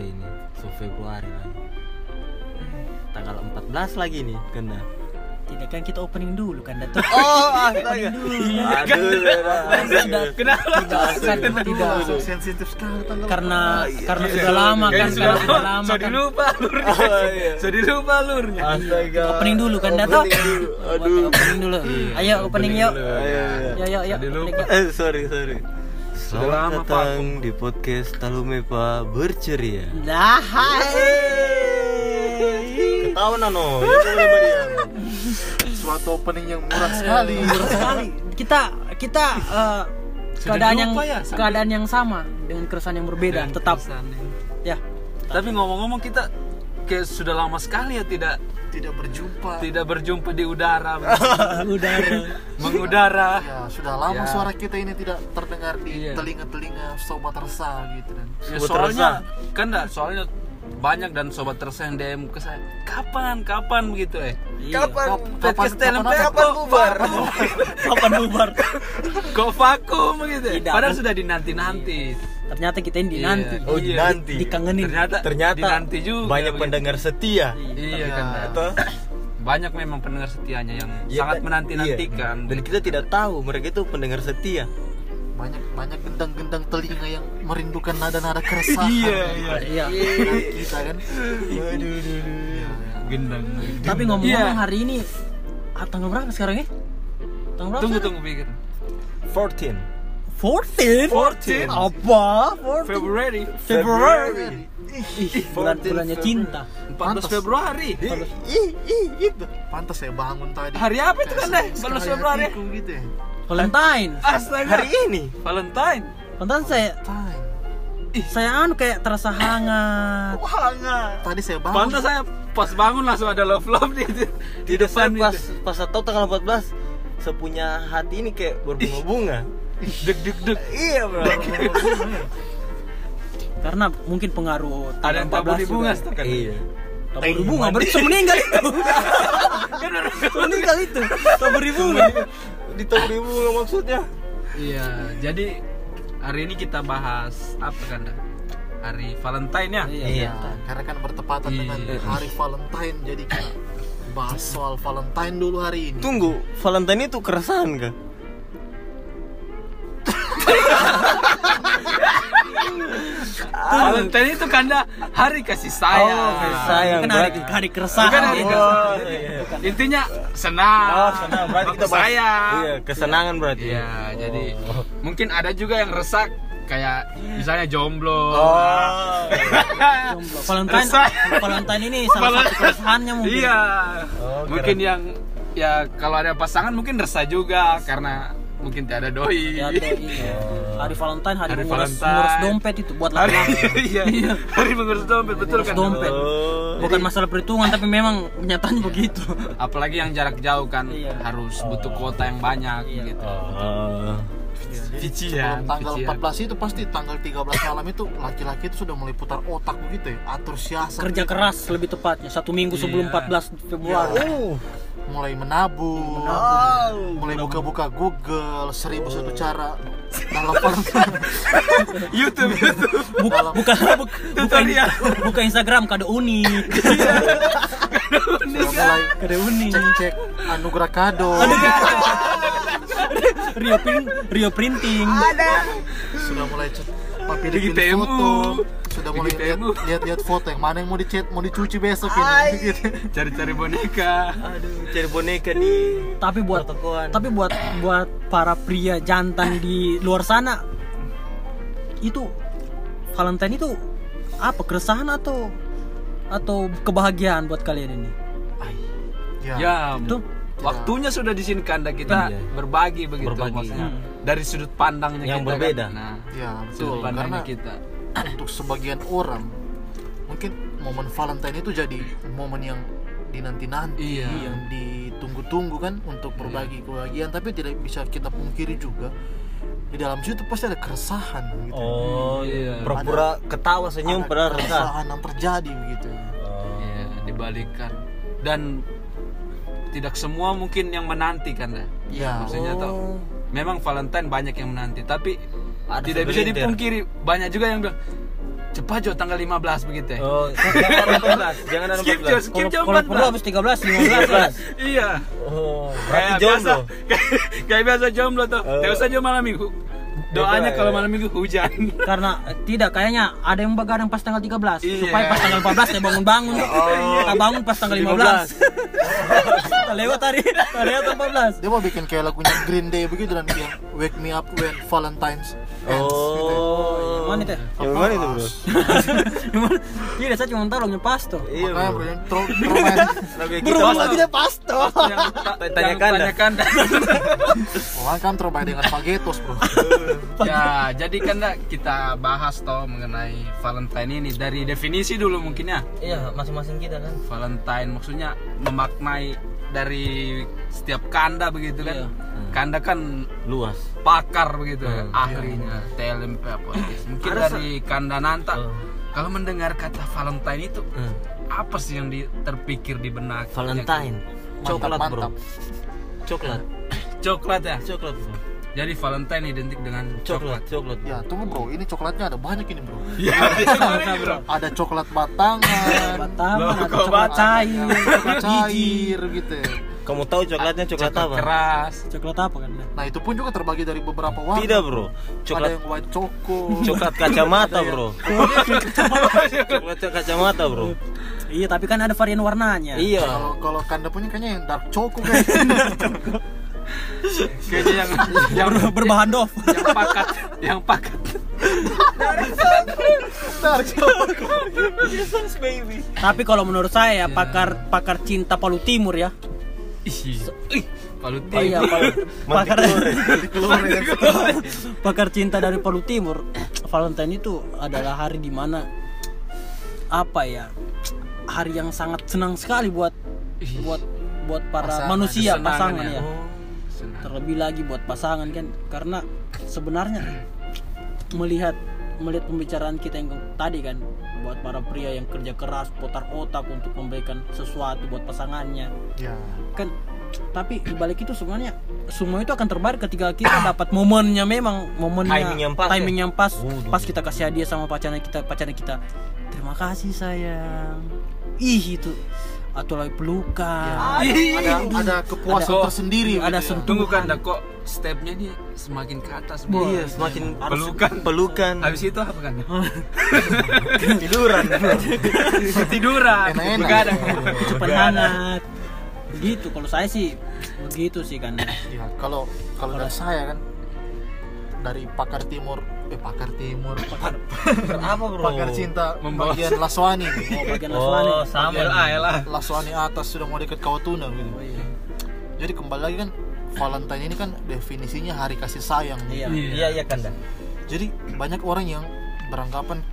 udah ini so Februari lagi tanggal 14 lagi nih kena Tidak kan kita opening dulu kan Dato. oh astaga aduh Tidak, Kenapa? tidak tidak sensitif sekali tanggal karena iya. karena sudah lama kan sudah sudah lama alurnya. Oh, iya. So dilupa alurnya. astaga Opening dulu kan Dato. Aduh Opening dulu. Ayo opening yuk. Ayo, ayo. Lupa. Yuk. Eh, sorry, Selamat lama, datang di podcast Talumepa berceria. Dah. hai. Ketawa nano, ya boleh Mariam. suatu opening yang murah sekali sekali kita kita eh, keadaan yang dilupa ya, sambil- keadaan yang sama dengan keresahan yang berbeda Dengan tetap keresahan yang- ya Tapi ngomong-ngomong kita kayak sudah lama sekali ya tidak tidak berjumpa tidak berjumpa di udara udara mengudara. ya sudah lama Ya. suara kita ini tidak terdengar di Iya. telinga-telinga sobat resah gitu dan Ya, soalnya kan dah soalnya banyak dan sobat resah yang DM ke saya kapan kapan begitu eh Iya. Kapan kapan- kapan kok bubar? kapan bubar kok vakum begitu eh? Tidak. padahal sudah dinanti nanti ternyata kita ini Iya. nanti Oh, Iya. nanti. dikangenin ternyata Ternyata dinanti juga banyak begitu. pendengar setia. iya Ya. kan. Atau banyak memang pendengar setianya yang Iya, sangat kan? menanti nantikan Iya. Dan kita tidak tahu mereka itu pendengar setia. banyak banyak gendang-gendang telinga yang merindukan nada-nada keresahan iya iya iya kita kan gendang tapi ngomong-ngomong Iya. hari ini ah, tanggal berapa sekarang ya tanggal berapa tunggu sekarang? tunggu pikir 14. 14 14. apa? 14 Februari Februari Ih, bulan 14 bulannya cinta. 14 Februari. Ih, ih, gitu. pantas saya bangun tadi. Hari apa itu kan deh 14 Sekali Februari. gitu ya. Valentine. Astaga. Hari ini. Valentine. Valentine saya Time. saya anu kayak terasa hangat. Hangat. tadi saya bangun. Pantas saya pas bangun langsung ada love love di, di, Di depan depan pas pas atau tanggal 14 sepunya hati ini kayak berbunga-bunga. Deg deg deg Iya, Bro. karena mungkin pengaruh ada yang tabur di 14 bunga juga. kan Iya. tabur di bunga berarti meninggal itu kan meninggal itu tabur di bunga Ditaburi bunga maksudnya. iya jadi hari ini kita bahas apa kan hari Valentine ya Iya. Ya, karena kan bertepatan dengan Iya. hari Valentine jadi kita bahas soal Valentine dulu hari ini Tunggu, Valentine itu keresahan kah? Valentine itu kan dah hari kasih sayang Oh, kasih sayang. kan hari, berarti. hari Bukan keresahan hari. Oh, iya. intinya senang Oh, senang. Berarti kita bahas- sayang Iya, kesenangan berarti. Iya, jadi Oh. mungkin ada juga yang resah kayak misalnya jomblo. Oh. Jomblo. Valentine. Valentine ini salah satu keresahannya mungkin Iya. Oh, mungkin keren. yang ya kalau ada pasangan mungkin resah juga karena mungkin tidak ada doi. Ya, ada, iya. hari Valentine hari, Hari mengurus, Valentine. mengurus dompet itu buat Hari laki-laki iya, hari mengurus dompet betul kan. dompet. Oh. bukan masalah perhitungan tapi memang kenyataannya begitu Apalagi yang jarak jauh kan Iya. harus butuh kuota yang banyak Iya. gitu. Oh. Vici Sebelum ya, tanggal vician. 14 itu pasti tanggal 13 malam itu laki-laki itu sudah mulai putar otak begitu ya atur siasat kerja gitu. keras lebih tepatnya satu minggu sebelum Iya. 14 Februari Oh. Mulai menabung Oh. mulai buka-buka Google seribu satu cara Valentine YouTube YouTube. buka Dalam- buka buka, buka, Tutorial. buka Instagram kado unik sudah mulai kado unik cek-cek anugerah kado. Rio print Rio printing. Sudah mulai cek papi Lagi bikin foto sudah mulai Lagi lihat PMU. lihat lihat foto yang mana yang mau dicat mau dicuci besok ini gitu. Cari-cari boneka. Aduh, cari boneka di tapi buat Protokolan. tapi buat buat para pria jantan di luar sana itu Valentine itu apa keresahan atau atau kebahagiaan buat kalian ini ya, Ya, Itu waktunya sudah di sini kanda kita Iya. berbagi begitu Berbagi. maksudnya. Hmm. Dari sudut pandangnya Yang kita berbeda. Kan. Nah, ya sudut betul pandangnya karena kita. Untuk sebagian orang mungkin momen Valentine itu jadi momen yang dinanti-nanti Iya. yang ditunggu-tunggu kan untuk berbagi kebahagiaan tapi tidak bisa kita pungkiri juga di dalam situ pasti ada keresahan gitu Oh, Iya. pura-pura ketawa senyum ada padahal resah. keresahan yang terjadi begitu Iya, dibalikan. Dan tidak semua mungkin yang menanti kan ya. ya Maksudnya tuh memang Valentine banyak yang menanti, tapi Ada tidak bisa segelintir. dipungkiri banyak juga yang bilang cepat Jo tanggal 15 begitu ya. Oh, jangan 14, jangan ada skip Jo, 14. skip Kalau Jo kalau perlu 14. habis 13 15 Iya. Oh, Kayak berarti biasa, kayak, biasa jomblo tuh. Oh. Tidak usah Jo malam minggu. Doanya Iya, kalau iya. malam minggu hujan. karena eh, tidak kayaknya ada yang begadang pas tanggal 13 Iya. supaya pas tanggal 14 dia bangun-bangun kita bangun pas tanggal 15 kita lewat hari kita lewat tanggal 14 dia mau bikin kayak lagunya Green Day begitu dan yang Wake Me Up When Valentine's ya. Oh. Mana itu? Yang mana itu, Bro? Tidak, saya cuma tahu lagunya pas tuh. Iya, bro. bro yang tro- tromen Lagu yang Bro, kita lagunya pas tuh. yang ta- Tanya yang Kanda. tanya Kanda. orang kan terbaik dengan Pagetos bro ya, jadi kan dah kita bahas toh mengenai Valentine ini dari definisi dulu mungkin ya. Iya, masing-masing kita kan. Valentine maksudnya memaknai dari setiap kanda begitu kan. Iya. Kanda kan luas pakar begitu ya, Hmm. ahlinya TLMP podcast. Mungkin Ada dari Kanda Nanta Oh. kalau mendengar kata Valentine itu Hmm. apa sih yang di- terpikir di benak? Valentine coklat mantap, bro mantap. coklat Coklat ya. coklat bro Jadi Valentine identik dengan coklat coklat. coklat ya tunggu bro ini coklatnya ada banyak ini bro Ya, gimana, bro? ada coklat batangan Batam, Loh, ada coklat cair, coklat cair gitu ya. Kamu tahu coklatnya coklat Coklat apa? keras. Coklat apa kan? Nah itu pun juga terbagi dari beberapa warna Tidak, Bro. ada Coklat yang white choco coklat kacamata, Ada Bro. Coklat kacamata, Bro. Iya, tapi kan ada varian warnanya. Iya. kalau kalau kanda punya kayaknya yang dark choco kayaknya Kayaknya yang yang Ber- berbahan dof. yang pakat, yang pakat. dark choco tapi kalau menurut saya ya, pakar pakar cinta Palu Timur ya. Ih, Oh iya, Timur. Palu- pakar keluar yang pakar cinta dari Palu Timur. Valentine itu adalah hari di mana apa ya? Hari yang sangat senang sekali buat buat buat para Pasangan, manusia pasangan ya. ya. Oh, senang. terlebih lagi buat pasangan kan karena sebenarnya melihat melihat pembicaraan kita yang tadi kan buat para pria yang kerja keras putar otak untuk memberikan sesuatu buat pasangannya ya kan tapi dibalik itu semuanya semua itu akan terbaik ketika kita dapat momennya memang momennya Timing yang pas ya? timing yang pas Waduh. pas kita kasih hadiah sama pacarnya kita pacarnya kita terima kasih sayang ih itu atau lagi pelukan ada ada kepuasan Ada- tersendiri ada gitu ya. Tunggu kan, sentuhan kok stepnya nih semakin ke atas. Bro. Iya, semakin Pelukan. pelukan. Habis itu apa kan? tiduran. Tiduran. Enak-enak. Begadang. cepat hangat begitu kalau saya sih begitu sih kan ya kalau kalau dari saya kan dari pakar timur eh pakar timur pakar, apa, Bro? pakar cinta Membawa- bagian Laswani oh bagian Oh, Laswani sama. Elah, elah. Laswani atas sudah mau deket Kawatuna gitu oh, iya. jadi kembali lagi kan Valentine ini kan definisinya hari kasih sayang iya Iya, iya kan, dah. jadi banyak orang yang beranggapan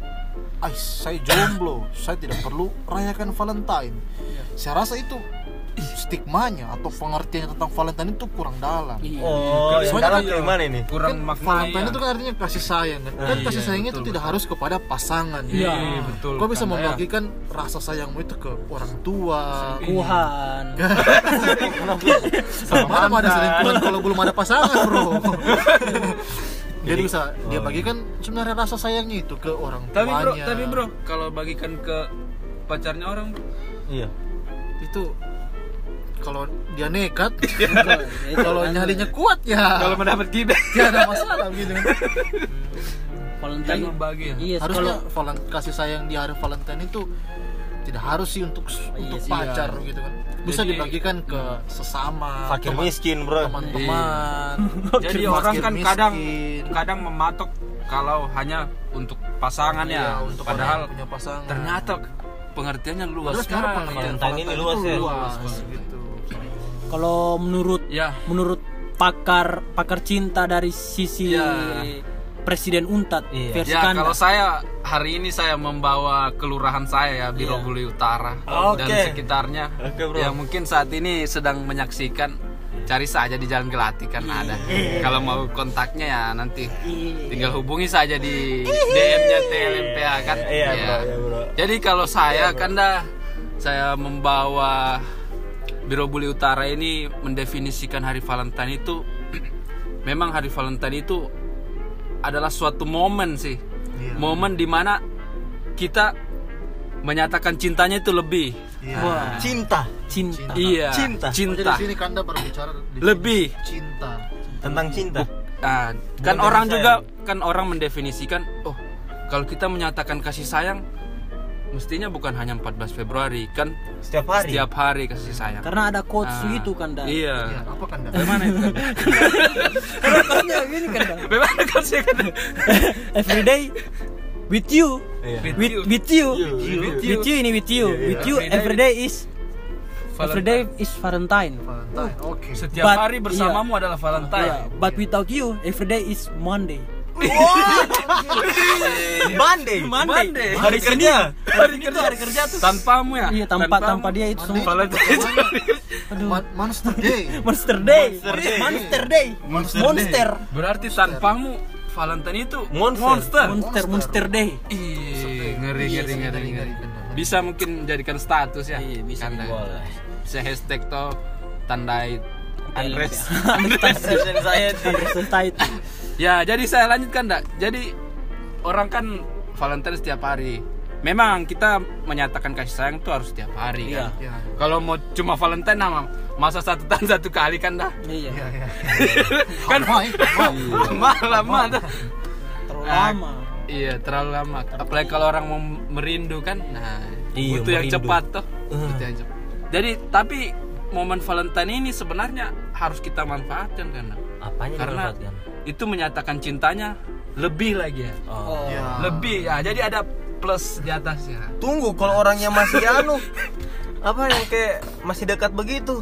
Ay, saya jomblo, saya tidak perlu rayakan Valentine. Saya rasa itu stigmanya atau pengertiannya tentang Valentine itu kurang dalam. Iya. Oh, yang dalam kan- tuh yang mana ini? Kurang Kan maknanya. Valentine itu kan artinya kasih sayang kan. Kan Iya, kasih sayang itu betul, tidak betul. harus kepada pasangan. Iya. Iya, betul. Kau bisa Kanda, ya. membagikan rasa sayangmu itu ke orang tua. Tuhan Sama mana mau ada selingkuhan kalau belum ada pasangan, Bro. Jadi bisa dia Oh, bagikan sebenarnya rasa sayangnya itu ke orang Tapi tuanya. bro, tapi bro, kalau bagikan ke pacarnya orang, bro, Iya. itu kalau dia nekat, Itu kalau kan. nyalinya kuat ya. kalau mendapat gibah, tidak ada masalah gitu kan. Valentine ya. iya Harusnya kalau valen- kasih sayang di hari Valentine itu tidak harus sih untuk untuk sih, pacar iya. gitu kan. Bisa Jadi- dibagikan ke sesama, Fakir teman- miskin, Bro. teman-teman. Jadi Fakir orang kan kadang miskin. kadang mematok kalau hanya untuk pasangan Iya, ya. untuk Padahal punya pasangan. ternyata pengertiannya luas sekali. pengertian Valentine ini luas itu ya? luas gitu. Kalau menurut Ya, menurut pakar pakar cinta dari sisi Iya. Presiden Untat Iya. versi ya Kanda. kalau saya hari ini saya membawa kelurahan saya ya Biro Iya. Buli Utara Oke. dan sekitarnya bro. yang mungkin saat ini sedang menyaksikan cari saja di Jalan Gelati kan ada. Kalau mau kontaknya ya nanti tinggal hubungi saja di DM-nya TLMPA kan. Iya, Ya. bro, iya, bro. Jadi kalau saya kan dah saya membawa Biro Buli Utara ini mendefinisikan hari Valentine itu memang hari Valentine itu adalah suatu momen sih. Iya. Momen di mana kita menyatakan cintanya itu lebih. Iya. Wah, Cinta cinta. Iya, Cinta. Oh, jadi cinta. di sini Kanda berbicara di Lebih. sini cinta. tentang cinta. Ah, kan Bukan orang kasih juga kan orang mendefinisikan, oh, kalau kita menyatakan kasih sayang mestinya bukan hanya 14 Februari, kan Setiap hari. setiap hari kasih sayang. Karena ada quotes Ah, itu kan dah. Iya, Iya. apa Kanda? Bagaimana itu? Kanda? Karena gini kan dah. Bagaimana kan? Every day with you. Iya. With With you. with you. With you. With you ini with you. With you Every day. is every day is Valentine. Valentine. Oke. Setiap But- hari bersamamu adalah Valentine. Yeah, but without you every day is Monday. Monday. Monday. Hari kerja. Hari kerja, hari kerja tuh tanpamu ya. Iya, tanpa tanpa dia itu semua. Aduh. Monster Day. Monster Day. Monster Day. Monster Day. Monster Monster. Berarti tanpamu Valentine itu Monster. monster. Monster Monster Day. Ih, ngeri Iya, ngeri ngeri ngeri. Kanda. Bisa mungkin jadikan status ya. Iya, bisa. Bisa hashtag to tandai Andres. Anxiety. Society. Ya, jadi saya lanjutkan, Dak. Jadi orang kan Valentine setiap hari. Memang kita menyatakan kasih sayang itu harus setiap hari kan. Iya. Kalau mau cuma Valentine nama masa satu tahun satu kali kan dah. Iya. Iya, iya. kan Mai, mai. malah dah. Terlalu Ah, lama. Iya, terlalu lama. Apalagi kalau orang mau merindu kan. Nah, Iya, butuh yang merindu. cepat tuh. Butuh yang cepat. Jadi, tapi momen Valentine ini sebenarnya harus kita manfaatkan kan. Apanya Karena dimanfaatkan? Itu menyatakan cintanya lebih lagi ya. Oh. Iya. Lebih ya. Jadi ada plus di atasnya. Tunggu kalau orangnya masih anu apa yang kayak masih dekat begitu.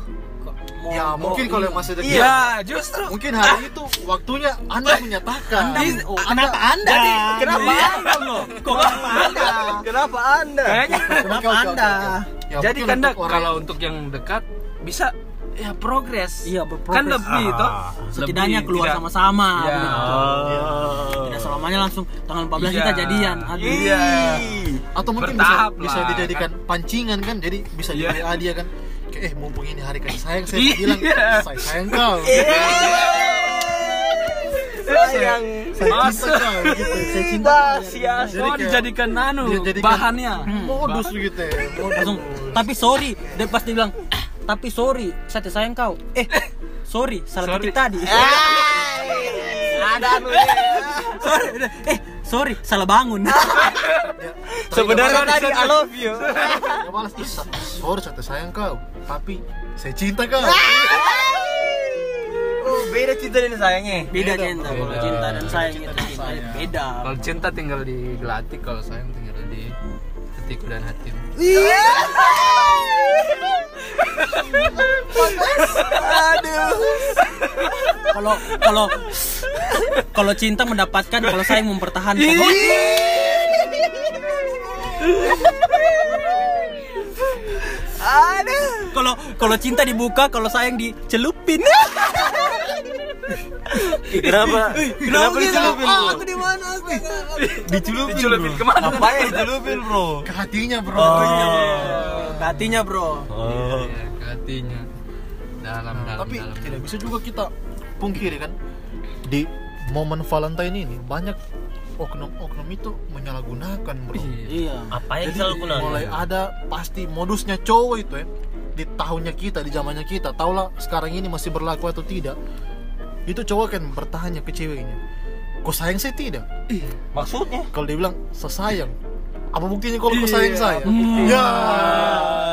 Ya, mungkin kalau yang masih dekat. Iya, justru. Mungkin hari itu waktunya Anda menyatakan. Oh, kenapa Anda? Kenapa Iya. Anda loh? Kok kenapa Anda? Kenapa Anda? Kayaknya Kenapa Anda? Ya, jadi kan kalau untuk yang dekat bisa ya progres. Iya, berprogres. Kan lebih toh. Setidaknya Lebih, keluar tidak- sama-sama. Iya. Oh. Tidak selamanya langsung tanggal 14 Iya. kita jadian. Aduh. Iya. atau mungkin Bertahap bisa, bisa lah, dijadikan pancingan kan jadi bisa Iya. jadi dia kan eh mumpung ini hari kasih sayang saya Iya. bilang saya sayang kau Sayang. saya Masa? gitu Saya cinta. sia. Jadi kayak- dijadikan anu jadikan- bahannya. modus gitu ya modus. Langsung. Tapi sorry, dia pasti bilang, "Eh, tapi sorry, saya tidak sayang kau. Eh, sorry, salah Sorry. ketik tadi. Ada anu. sorry, eh, sorry, salah bangun. Sebenarnya tadi I love you. Dia balas "Ih, sa- sorry saya sayang kau tapi saya cinta kau Oh, beda cinta dan sayangnya. Beda cinta, kalau Beda. cinta dan sayang itu cinta beda. Kalau cinta tinggal di gelatik, kalau sayang tinggal hatiku dan hatimu. Kalau kalau kalau cinta mendapatkan, kalau sayang mempertahankan. Kalau kalau cinta dibuka, kalau sayang dicelupin. Kenapa? Kenapa dicelupin, Ah, aku di mana? Aku Dicelupin, Dicelupin ke mana? Apa yang dicelupin, bro? ke hatinya bro Hatinya, Bro. Oh. Iya, ke hatinya. Dalam, dalam, tapi dalam. tidak bisa juga kita pungkiri kan di momen Valentine ini banyak oknum-oknum itu menyalahgunakan bro Iya. Apa yang Jadi selalu gunakan? mulai ada pasti modusnya cowok itu ya di tahunnya kita di zamannya kita taulah sekarang ini masih berlaku atau tidak itu cowok kan bertanya ke ceweknya kau sayang saya tidak Maksudnya? kalau dia bilang sesayang apa buktinya kalau kau sayang saya Hmm. ya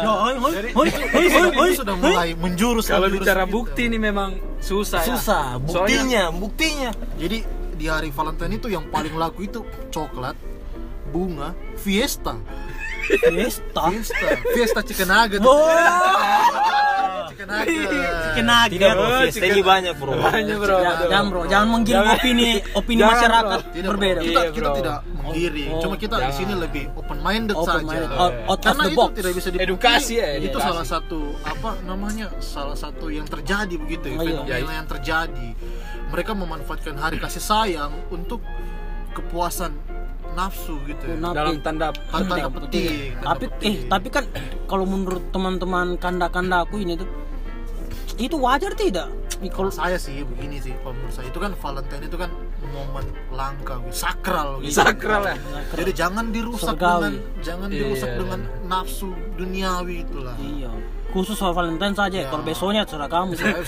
Ya, Jadi- sudah mulai menjurus Kalau bicara bukti ini memang susah. ya. Susah. Buktinya, buktinya. jadi di hari Valentine itu yang paling laku itu coklat bunga fiesta Fiesta. fiesta fiesta chicken nugget Oh, chicken nugget kena Tidak, bro. Fiesta ini banyak, bro. Banyak bro. Jangan bro, jangan menggiring Jangan. opini opini Jangan, masyarakat Tidak, berbeda. bro. Kita, Iya, kita tidak menggiring. Oh, Cuma kita di jangan. sini lebih open minded Open saja. minded, out, out of Karena the itu box. tidak bisa dipungkiri. Edukasi ya, Itu edukasi. salah satu apa namanya? Salah satu yang terjadi begitu ya, Oh, iya. fenomena yang terjadi. Mereka memanfaatkan hari kasih sayang untuk kepuasan nafsu gitu ya. Nah, Dalam tanda Tanda petik. Tapi petik. eh tapi kan kalau menurut teman-teman kanda-kanda aku ini tuh itu wajar tidak? Kalau Kalau saya sih begini sih, kalau menurut saya itu kan Valentine itu kan momen langka gitu, sakral gitu. sakral ya jadi jangan dirusak Surgawi. dengan jangan Iya, dirusak iya, dengan nafsu duniawi itulah Iya. Khusus soal Valentine saja. Kalau besoknya terserah kamu. Saya-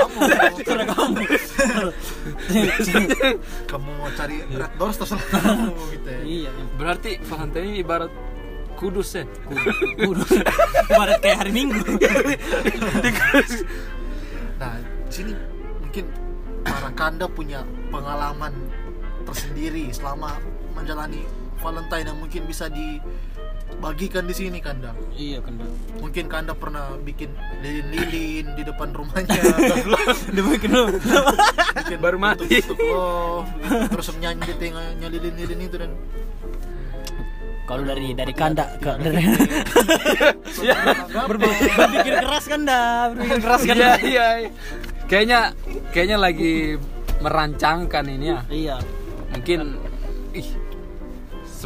kamu kamu. kamu mau cari red doors terserah kamu gitu ya iya. berarti Valentine ini ibarat kudus ya Kudu. Ibarat kayak hari Minggu. Nah, di sini mungkin para kanda punya pengalaman tersendiri selama menjalani Valentine yang mungkin bisa dibagikan di sini kanda. iya kan. Bang. Mungkin kanda pernah bikin lilin-lilin di depan rumahnya, Udah bikin bikin baru mati tutup love, terus menyanyi di tengahnya lilin-lilin itu dan Kalau dari dari kanda ke dari berpikir keras kanda, berpikir keras kan. iya iya iya. kayaknya kayaknya lagi merancangkan ini ya Iya. mungkin ih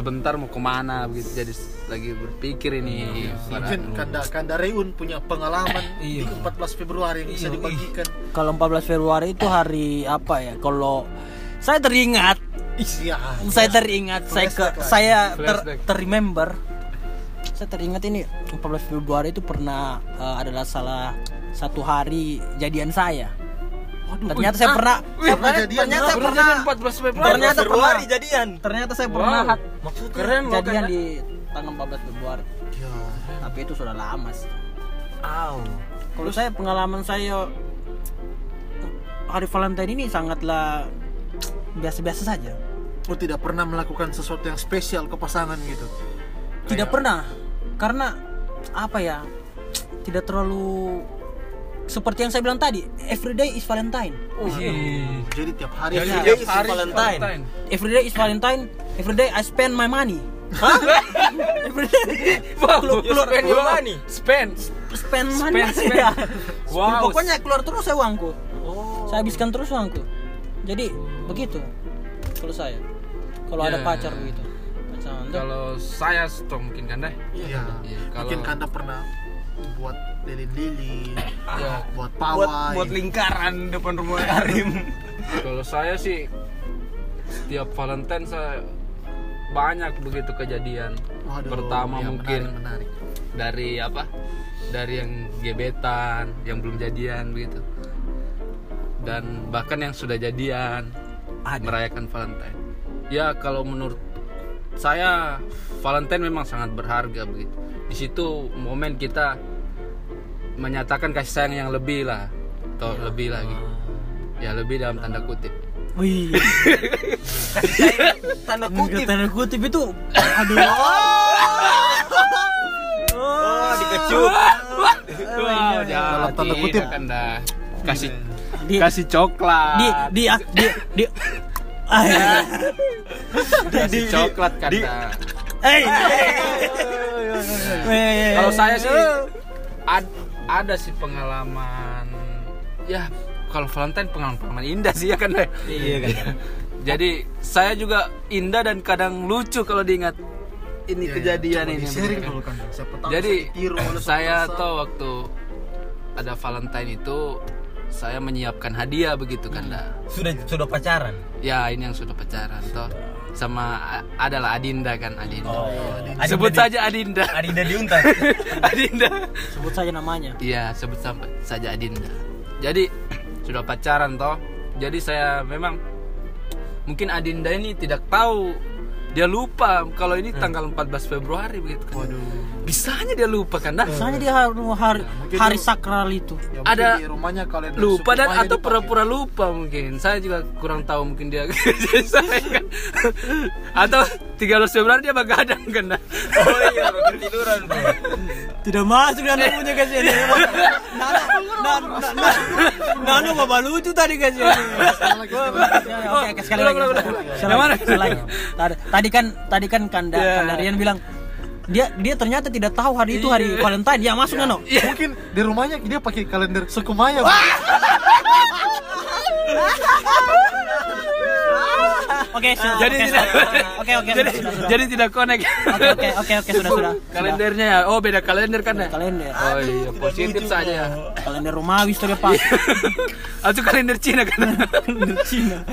sebentar mau ke mana begitu jadi lagi berpikir ini para- Mungkin kanda kanda Reun punya pengalaman di Iya. 14 Februari yang bisa dibagikan. Kalau 14 Februari itu hari apa ya? Kalau saya teringat, Iya. saya teringat, saya ke, saya ter, terremember. Saya teringat ini 14 Februari itu pernah eh, adalah salah satu hari jadian saya. Ternyata saya pernah Pernah jadian ternyata pernah 14 Februari Ternyata Februari pernah. jadian ternyata saya pernah maksudnya keren jadian di tanggal 14 Februari. Ya. Tapi itu sudah lama sih. Aw. Kalau saya pengalaman saya hari Valentine ini sangatlah biasa-biasa saja. Oh tidak pernah melakukan sesuatu yang spesial ke pasangan gitu. Tidak pernah. Karena apa ya? Tidak terlalu seperti yang saya bilang tadi, everyday is Valentine. Jadi tiap hari Jadi Every tiap day is hari Valentine. Everyday is Valentine. Everyday I spend my money. everyday Wow, You spend your money. Spend. spend money. Spend, spend. Ya. Wow. Pokoknya keluar terus saya uangku. Saya habiskan terus uangku. Jadi begitu. Kalau saya. Kalau ada Ya. pacar begitu. Kalau saya stop mungkin kan deh. Iya. Iya, kalau- Mungkin kanda pernah buat lilin-lilin, Ya. buat buat pawai. buat lingkaran depan rumah Karim Kalau saya sih setiap Valentine saya banyak begitu kejadian. Waduh, Pertama iya, mungkin menarik, menarik. dari apa? Dari yang gebetan, yang belum jadian begitu. Dan bahkan yang sudah jadian merayakan Valentine. Ya kalau menurut saya Valentine memang sangat berharga begitu. Di situ momen kita menyatakan kasih sayang yang lebih lah, atau lebih lagi. Ya lebih dalam tanda kutip. Wih. tanda Kutip. Tanda kutip itu aduh. oh dikecup Wow, Dalam tanda kutip. kan dah kasih Di kasih coklat. di di di di Ya. kasih coklat kan dah. Hey. Weh. Kalau saya sih ad- ada sih pengalaman ya kalau Valentine pengalaman-pengalaman indah sih ya kan. Iya kan. Jadi saya juga indah dan kadang lucu kalau diingat ini Iya, kejadian coba ini. dulu kan. Siapa tahu Jadi saya tahu waktu ada Valentine itu saya menyiapkan hadiah begitu kan dah. sudah sudah pacaran Ya ini yang sudah pacaran toh sama adalah Adinda kan Adinda. Oh, Sebut saja Adinda. Adinda diuntas Adinda. Sebut saja namanya. Iya, sebut saja Adinda. Jadi sudah pacaran toh. Jadi saya memang mungkin Adinda ini tidak tahu dia lupa kalau ini tanggal 14 Februari begitu kan. Waduh. Bisanya dia lupa kan dah. Misalnya dia hari hari, mungkin hari sakral itu. Ya, Ada di rumahnya kalender lupa dan atau pura-pura lupa mungkin saya juga kurang tahu mungkin dia saya kan atau 13 Februari dia begadang kan dah. Oh iya ketiduran bro Tidak masuk dan punya guys ini. Nano, nano, nano, nano bapak lucu tadi guys ini. Oke, oke, sekali lagi. Sekali lagi, sekali lagi. Tadi, kan tadi kan Kanda Ya. Kandarian bilang dia dia ternyata tidak tahu hari itu hari Valentine. Ya masuk Nano. Mungkin di rumahnya dia pakai kalender suku Maya. Bro. Oke, sudah. Jadi tidak. Oke, oke, jadi, sudah, sudah. jadi tidak connect. Oke, oke, oke, oke, sudah, sudah. Kalendernya ya. Oh, beda kalender kan ya? Kalender. Oh iya, positif saja ya. Kalender Romawi sudah pas. Atau kalender Cina kan? Kalender Cina.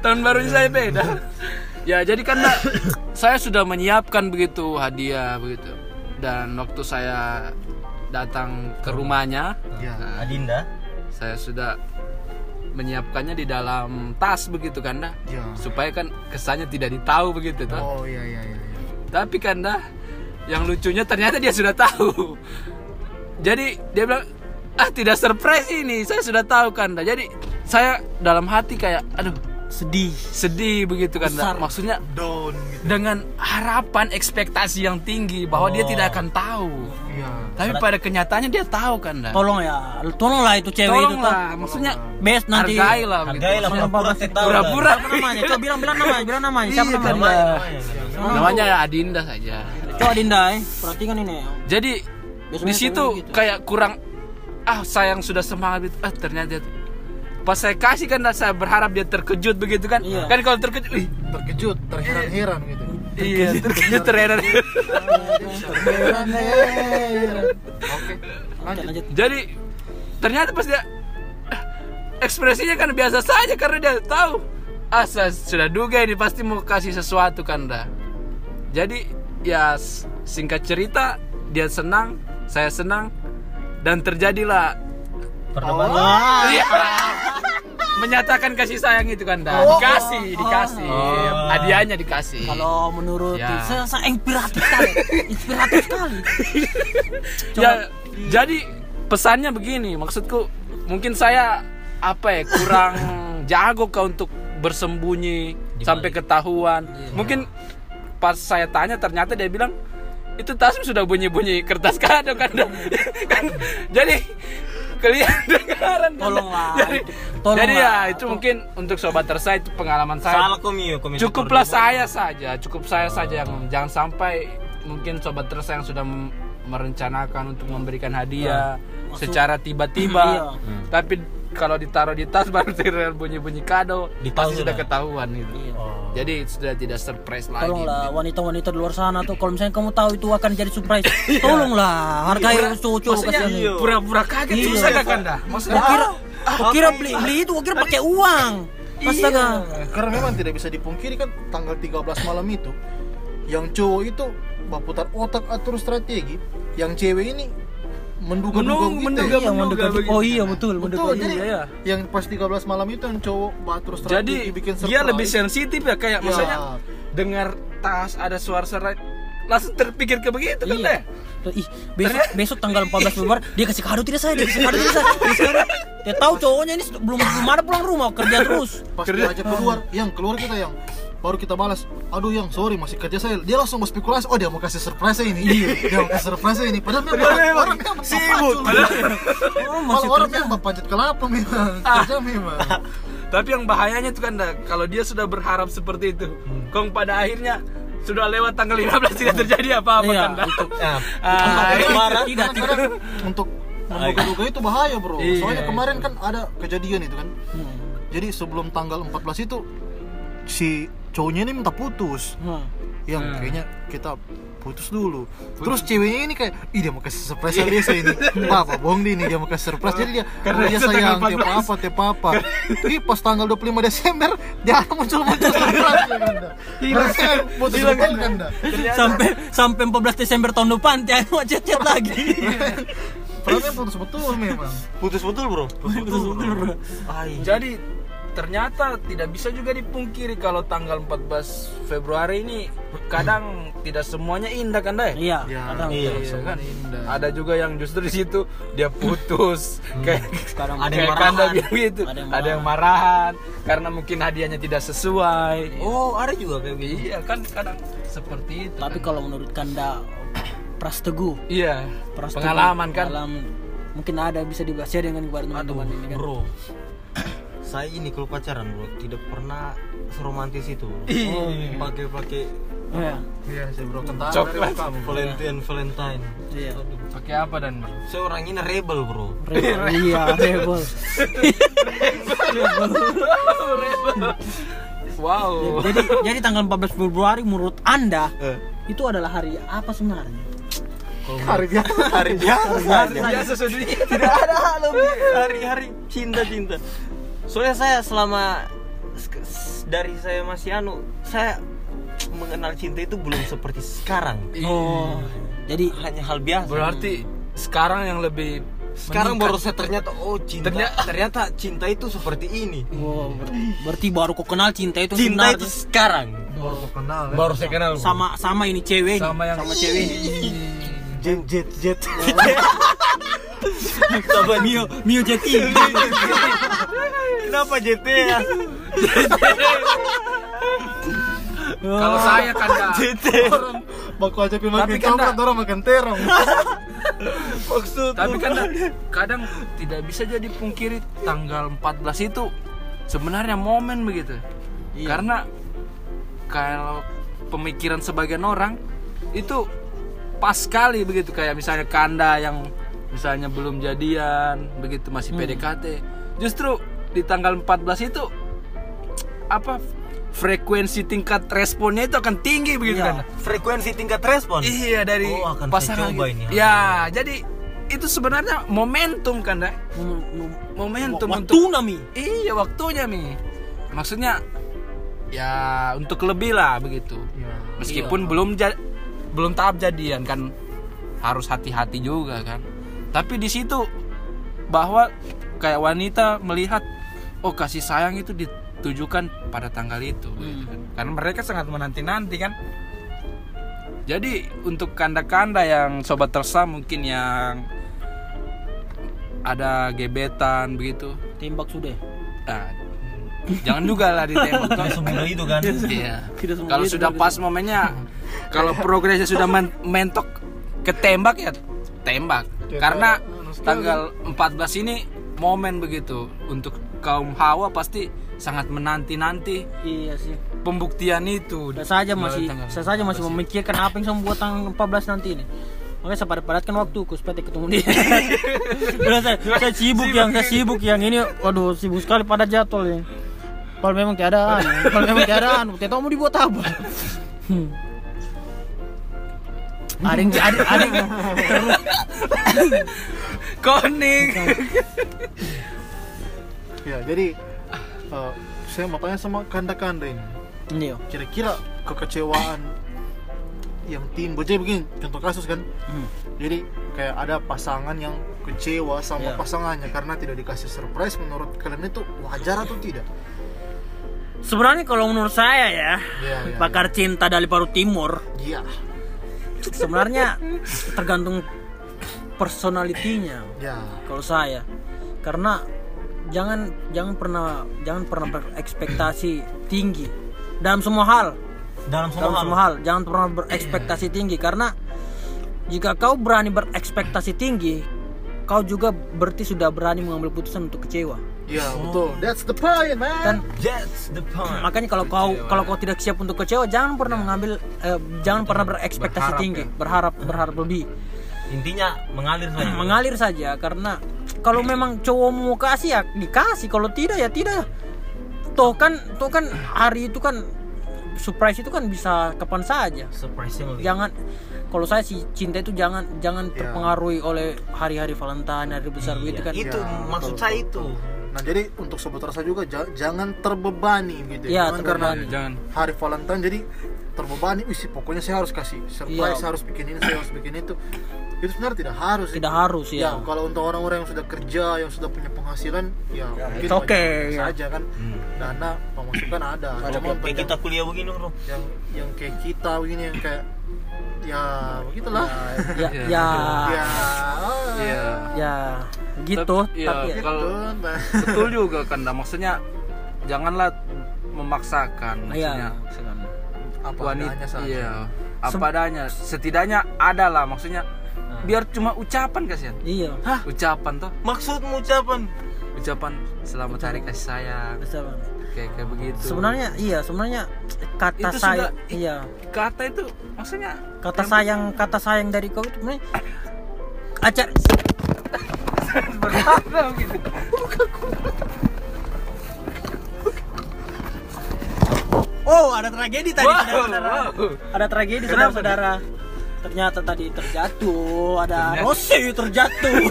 Tahun barunya saya beda. Ya, jadi karena saya sudah menyiapkan begitu hadiah begitu. Dan waktu saya datang ke rumahnya, Ya. nah, Adinda. saya sudah menyiapkannya di dalam tas begitu kan dah. Ya. Supaya kan kesannya tidak ditahu begitu tuh. Oh iya iya iya. iya. Tapi kan dah yang lucunya ternyata dia sudah tahu. Jadi dia bilang ah tidak surprise ini, saya sudah tahu kan dah. Jadi saya dalam hati kayak aduh Sedih. sedih begitu kan dah. Besar. Maksudnya Down gitu. dengan harapan ekspektasi yang tinggi bahwa dia tidak akan tahu. Iya. Tapi pada kenyataannya dia tahu kan dah. Tolong ya, tolonglah itu cewek itu tuh. Tolonglah, maksudnya Best nanti. hargailah begitu. Hargailah pura-pura namanya? Coba bilang bilang namanya, bilang namanya. Siapa Iya, namanya? namanya. Namanya ya Adinda saja. Coba Dinda, eh. perhatikan ini. Jadi di situ gitu. kayak kurang ah sayang sudah semangat gitu. Ah ternyata dia- pas saya kasih kan saya berharap dia terkejut begitu kan. Iya. Kan kalau terkejut, wih, Terkejut, terheran-heran gitu. iya terkejut terheran. Terheran-heran. Oke. Lanjut. Jadi ternyata pas dia ah, ekspresinya kan biasa saja karena dia tahu ah saya sudah duga ini pasti mau kasih sesuatu kan dah. Jadi ya singkat cerita dia senang, saya senang dan terjadilah Perdebatan. Iya. Menyatakan kasih sayang itu kan dah. Dikasih, dikasih. Oh. Hadiahnya dikasih. Kalau menurut Ya. saya, inspiratif sekali, inspiratif sekali. ya jadi pesannya begini, maksudku mungkin saya apa ya kurang jago kah untuk bersembunyi sampai ketahuan. Mungkin pas saya tanya ternyata dia bilang itu tasmu sudah bunyi-bunyi kertas kado kan. kan jadi kelihatan Tolonglah, jadi. Tolonglah. jadi ya itu mungkin untuk sobat tersa itu pengalaman saya cukuplah saya saja cukup saya saja yang jangan sampai mungkin sobat tersa yang sudah merencanakan untuk memberikan hadiah secara tiba-tiba Iya. tapi kalau ditaruh di tas baru terlihat bunyi-bunyi kado Ditahu pasti sudah sudah. ketahuan gitu Iya. jadi sudah tidak surprise lagi Tolonglah wanita-wanita di luar sana tuh kalau misalnya kamu tahu itu akan jadi surprise, tolonglah hargai cowok-cowok maksudnya kasihan. pura-pura kaget Iya. susah gak kanda maksudnya kira, kira beli beli itu, kira pakai uang. Astaga. Karena memang tidak bisa dipungkiri kan tanggal 13 malam itu yang cowok itu berputar otak atur strategi, yang cewek ini menduga-duga Menung- gitu. menduga- Iya, menduga. begitu. Oh iya betul, Betul, menduga. jadi iya. yang pas 13 malam itu yang cowok batur jadi bikin dia lebih sensitif ya kayak Ya. maksudnya dengar tas ada suara-suara langsung terpikir ke begitu kan Iya. deh Ih, besok besok tanggal 14 Februari dia kasih kado tidak saya, dia kasih kado tidak saya. Dia. Dia tahu cowoknya ini belum belum ada pulang rumah kerja terus. Pas dia ajak keluar, yang keluar kita yang baru kita balas, aduh yang sorry masih kerja saya. Dia langsung mau spekulasi, oh dia mau kasih surprise ini, dia mau kasih surprise ini. Padahal memang orang memang sibuk. Oh, Kalau masih orang memang panjat kelapa memang, kerja memang. tapi yang bahayanya itu kan dah, kalau dia sudah berharap seperti itu kong pada akhirnya sudah lewat tanggal 15 tidak terjadi apa-apa Iya, kan dah. itu. Nah, Ah, Tidak, tidak, tidak. Kadang untuk menduga-duga itu bahaya bro. Iya. Soalnya kemarin kan ada kejadian itu kan. Hmm. Jadi sebelum tanggal 14 itu si cowoknya ini minta putus. Hmm. Yang Hmm. kayaknya kita putus dulu. Terus ceweknya ini kayak, ih dia mau kasih surprise dia saya ini. Papa bohong dia ini dia mau kasih surprise. Jadi dia, Karena oh, dia sayang, tiap 14. apa, tiap apa. Tapi pas tanggal 25 Desember dia muncul-muncul surprise ya kan. Putus betul kan dah. Sampai sampai 14 Desember tahun depan dia mau chat-chat lagi. Padahal putus betul memang. putus betul bro. Betul, betul, bro. Ai. jadi ternyata tidak bisa juga dipungkiri kalau tanggal 14 Februari ini kadang tidak semuanya indah kan deh Iya, Ya, kadang iya. Iya kan? Ada juga yang justru di situ dia putus kayak Kadang Ada kayak yang marahan. gitu. Ada yang Ada yang marahan karena mungkin hadiahnya tidak sesuai. Oh, ada juga kayak gitu. Iya kan kadang seperti itu. Tapi kan. kalau menurut Kanda Pras Teguh, iya Pras pengalaman kan. pengalaman, mungkin ada bisa dibahas ya dengan kepada teman-teman ini kan. Bro. Saya ini kalau pacaran bro tidak pernah seromantis itu. Ih. Pakai-pakai Iya. Iya sih bro, kentara Coklat. Valentine Valentine. Iya. Pakai apa dan bro? Saya orang ini rebel bro. Rebel. Iya, rebel. wow Jadi jadi tanggal 14 Februari menurut Anda Eh. itu adalah hari apa sebenarnya? hari biasa hari biasa Hari biasa tidak ada lebih hari-hari cinta-cinta soalnya saya selama dari saya masih anu saya mengenal cinta itu belum seperti sekarang. Oh. Jadi hanya hal biasa. Berarti sekarang yang lebih sekarang meningkat. baru saya ternyata oh cinta. Ternyata- ternyata, cinta itu seperti ini. Wow, ber- berarti baru kau kenal cinta itu cinta sebenarnya. itu sekarang. Baru kau kenal ya. baru saya kenal sama sama ini cewek. Sama yang sama cewek jet jet jet. Sama Mio Mio Jeti kenapa JT ya kalau saya kan nggak- JT baku aja makin kan coklat orang makin terong. Maksud tapi kan kadang tidak bisa jadi pungkiri tanggal 14 itu sebenarnya momen begitu. Iya. karena kalau pemikiran sebagian orang itu pas sekali begitu kayak misalnya kanda yang misalnya belum jadian begitu masih PDKT justru di tanggal 14 itu apa frekuensi tingkat responnya itu akan tinggi begitu Iya. kan frekuensi tingkat respon Iya dari Oh, akan pasangan coba gitu. ini. Ya, jadi itu sebenarnya momentum kan, Dak? Mom- mom- Momentum waktu untuk nami Iya, waktunya, Mi. Maksudnya ya untuk lebih lah begitu. Iya. Meskipun belum ja- belum tahap jadian kan harus hati-hati juga kan. Tapi di situ bahwa kayak wanita melihat oh kasih sayang itu ditujukan pada tanggal itu gitu kan. Karena mereka sangat menanti-nanti kan. Jadi untuk kanda-kanda yang sobat tersa mungkin yang ada gebetan begitu. tembak sudah Nah, jangan juga lah ditembak. Tidak semudah itu kan Iya. Kalau sudah pas momennya, kalau progresnya sudah men- mentok ketembak ya tembak. Karena tanggal 14 ini momen begitu untuk kaum hawa pasti sangat menanti-nanti iya sih pembuktian itu. saya saja masih saya saja masih 14 ini. memikirkan apa yang saya buat tanggal 14 nanti ini makanya saya padat-padatkan waktu ku supaya tidak ketemu dia Udah, saya, saya sibuk yang saya sibuk yang ini waduh sibuk sekali pada jadwal ya kalau memang keadaan kalau memang keadaan tidak mau dibuat apa Hmm. ada yang ada ada yang Koning. ya jadi eh, saya mau tanya sama kanda-kanda ini ini yo kira-kira kekecewaan yang timbul jadi begini contoh kasus kan Hmm. jadi kayak ada pasangan yang kecewa sama Ya. pasangannya karena tidak dikasih surprise menurut kalian itu wajar atau tidak sebenarnya kalau menurut saya ya Iya, iya, pakar cinta dari Paru Timur iya. sebenarnya tergantung personalitinya ya. kalau saya. Karena jangan jangan pernah jangan pernah berekspektasi tinggi dalam semua hal. Dalam semua dalam hal? semua hal jangan pernah berekspektasi tinggi. Karena jika kau berani berekspektasi tinggi kau juga berarti sudah berani mengambil putusan untuk kecewa iya betul. That's the point man. Dan that's the point. Makanya kalau kau kalau kau tidak siap untuk kecewa jangan pernah mengambil eh, jangan pernah berekspektasi berharap tinggi. ya. berharap berharap lebih. Intinya mengalir saja. Mengalir saja karena kalau memang cowok mau kasih ya dikasih. Kalau tidak ya tidak. Toh kan toh kan hari itu kan surprise itu kan bisa kapan saja. Surprisingly jangan kalau saya sih cinta itu jangan jangan Ya. terpengaruhi oleh hari-hari Valentine hari besar Iya, gitu kan. Itu Ya, maksud betul, saya betul, itu. Nah jadi untuk sobat rasa juga ja- jangan terbebani gitu Iya, jangan karena. Jangan. hari Valentine jadi terbebani wih sih, pokoknya saya harus kasih surprise Iya. harus bikin ini saya harus bikin itu itu sebenarnya tidak harus tidak itu. harus ya, ya kalau untuk orang-orang yang sudah kerja yang sudah punya penghasilan ya, mungkin it's okay, ya. saja kan dana pemasukan ada cuma kayak yang, kita kuliah begini bro yang yang kayak kita begini yang kayak ya begitulah ya Iya. ya ya oh, Iya. ya gitu Tapi- tapi, iya, ya, kalau gitu, nah. betul juga kan Dah. maksudnya janganlah memaksakan maksudnya. Ya sekarang. apa wanita adanya saja. iya. Apa adanya setidaknya ada lah maksudnya biar cuma ucapan kasihan. Iya. Ucapan toh. Maksudmu ucapan? Ucapan selamat hari kasih sayang. Sekarang. kayak kayak begitu. Sebenarnya iya sebenarnya kata Itu saya sudah- iya. kata itu maksudnya kata sayang kata sayang dari kau itu sebenarnya acar Oh, ada tragedi tadi, Wow, saudara-saudara. wow. Ada tragedi, saudara-saudara. Ternyata tadi terjatuh, ada Rossi terjatuh.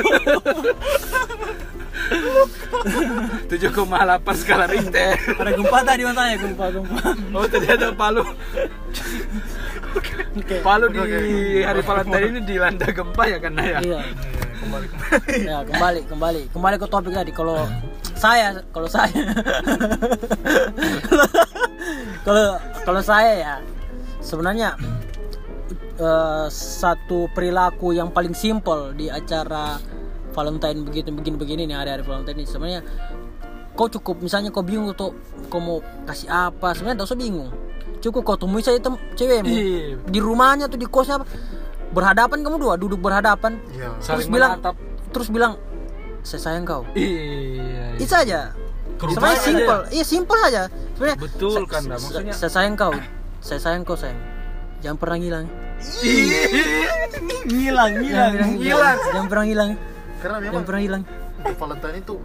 7,8 skala Richter. ada gempa tadi masanya, gempa, gempa. Oh ternyata Palu Oke. Palu di hari Valentine ini dilanda gempa ya kan ya. Iya. Ya, kembali, kembali. Kembali ke topik tadi. Kalau saya, kalau saya kalau kalau saya ya sebenarnya eh, satu perilaku yang paling simpel di acara Valentine begitu begini begini nih hari-hari Valentine ini sebenarnya kau cukup misalnya kau bingung tuh kau mau kasih apa sebenarnya tak usah bingung cukup kau temui saja tem cewekmu Iya. di rumahnya tuh di kosnya apa berhadapan kamu dua duduk berhadapan. Iya. terus Saling bilang menatap. terus bilang saya sayang kau. Iya. itu saja Ke sebenarnya rumahnya simpel iya simpel aja. Sebenarnya Betul, sa- Maksudnya- saya sayang kau. Saya sayang kau sayang. Jangan pernah ngilang. Ngilang, ngilang. hilang jangan pernah ngilang. Karena memang jangan pernah hilang di Valentine itu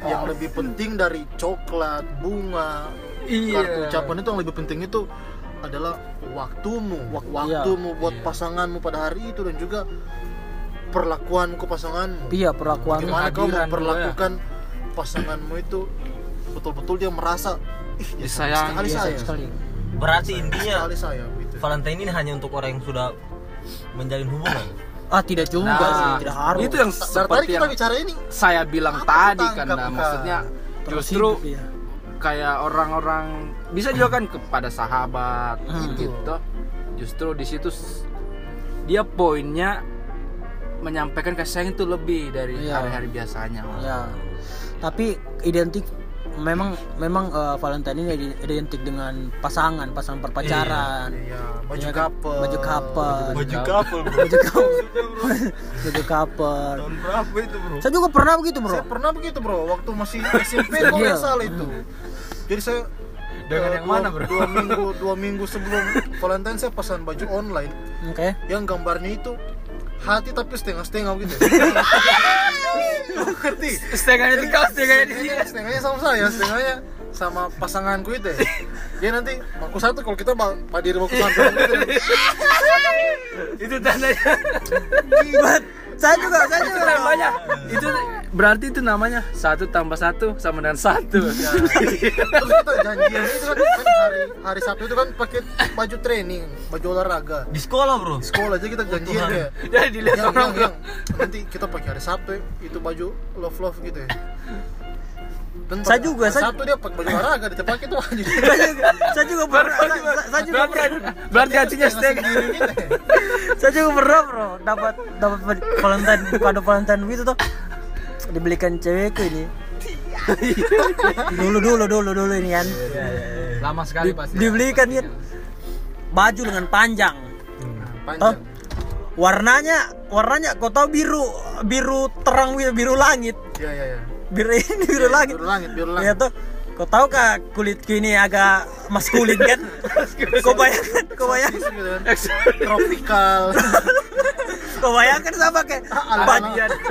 yang lebih penting dari coklat, bunga, Iya. kartu ucapan itu yang lebih penting itu adalah waktumu, Wak- waktumu buat Iya. pasanganmu pada hari itu dan juga perlakuanmu ke pasanganmu. iya perlakuan Gimana kau memperlakukan pasanganmu itu betul-betul dia merasa ih dia Disayangi, sekali iya, saya, sayang sekali Berarti intinya sekali saya gitu. Valentine ini hanya untuk orang yang sudah menjalin hubungan. ah tidak juga Nah, sih tidak harus Itu yang tadi seperti kita yang bicara ini saya bilang tadi kan nah, Kak? maksudnya Terus justru hidup, iya. kayak orang-orang bisa juga kan kepada sahabat Hmm. gitu justru di situ dia poinnya menyampaikan kasih sayang itu lebih dari Iya. hari-hari biasanya ya tapi identik memang memang eh, Valentine ini ide- identik dengan pasangan pasangan perpacaran Iya, baju Iya kan? couple. baju couple Baju couple, baju couple baju couple Tahun berapa itu, bro? saya juga pernah begitu bro Saya pernah begitu bro, waktu masih SMP kalau Iya. nggak salah itu. Jadi saya Dengan eh, yang dua, mana, bro? Dua minggu, dua minggu sebelum Valentine saya pesan baju online oke yang gambarnya itu hati tapi setengah-setengah gitu. Ngerti? setengahnya di kau setengahnya di Setengahnya, setengahnya sama saya, setengahnya sama pasanganku itu. Dia nanti baku satu kalau kita ba- diri baku satu gitu. itu tandanya saya juga saya itu juga namanya itu berarti itu namanya satu tambah satu sama dengan satu Terus kita janjian itu kan, kan hari hari Sabtu itu kan pakai baju training, baju olahraga. Di sekolah, bro. Sekolah aja kita janjian ya. jadi dilihat yang, orang yang, yang nanti kita pakai hari Sabtu itu baju love love gitu ya. Dan Saya juga, saya- Sabtu dia pakai baju olahraga dia pakai tuh baju. saya juga pernah saya, juga pernah berarti hatinya ya. saya juga pernah bro. Dapat dapat Valentine kado Valentine gitu tuh. Dibelikan cewekku ini. Dulu dulu dulu dulu ini kan lama sekali pasti. dibelikan kan baju dengan panjang. Panjang. Toh, warnanya warnanya kau tahu biru biru terang biru, biru langit? Iya iya iya. Biru ini biru langit. Biru langit, biru ya langit. tuh. Kau tahu kah kulitku ini agak maskulin kan? Kau bayangkan kau bayangkan. Gitu kan. Tropical. kau bayangkan sama kayak ala-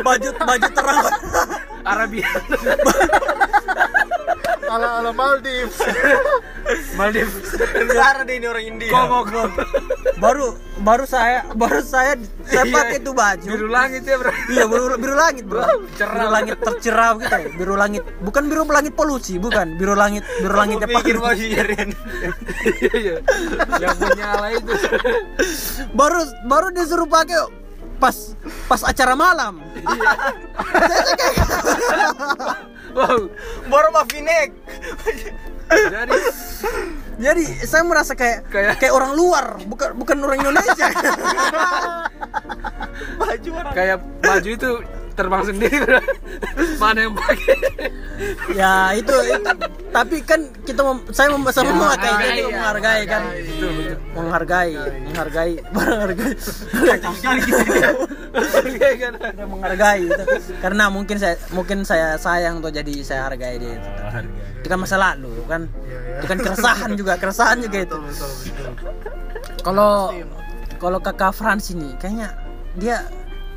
baju baju terang. Arabia ala ala Maldives. Maldives Cara deh ini orang India. Kongo baru baru saya baru saya saya pakai itu baju biru langit ya bro iya biru biru langit bro Cerah. biru langit tercerah gitu ya biru langit bukan biru langit polusi bukan biru langit biru langitnya pikir pak bajunya Rian. Iya. yang menyala itu baru baru disuruh pakai pas pas acara malam wow Baru mafinek. jadi jadi saya merasa kayak Kayak- kayak orang luar bukan bukan orang Indonesia Baju orang. kayak baju itu terbang sendiri mana yang pakai? Ya itu, itu. tapi kan kita mem, saya mem, saya Ya, memakai menghargai, jadi ya, menghargai kan. betul menghargai menghargai menghargai. Kayak kan. Saya menghargai itu. karena mungkin saya mungkin saya sayang tuh jadi saya hargai dia itu. itu kan masa lalu kan? Itu kan keresahan juga keresahan juga itu. Kalau kalau kakak Frans ini kayaknya dia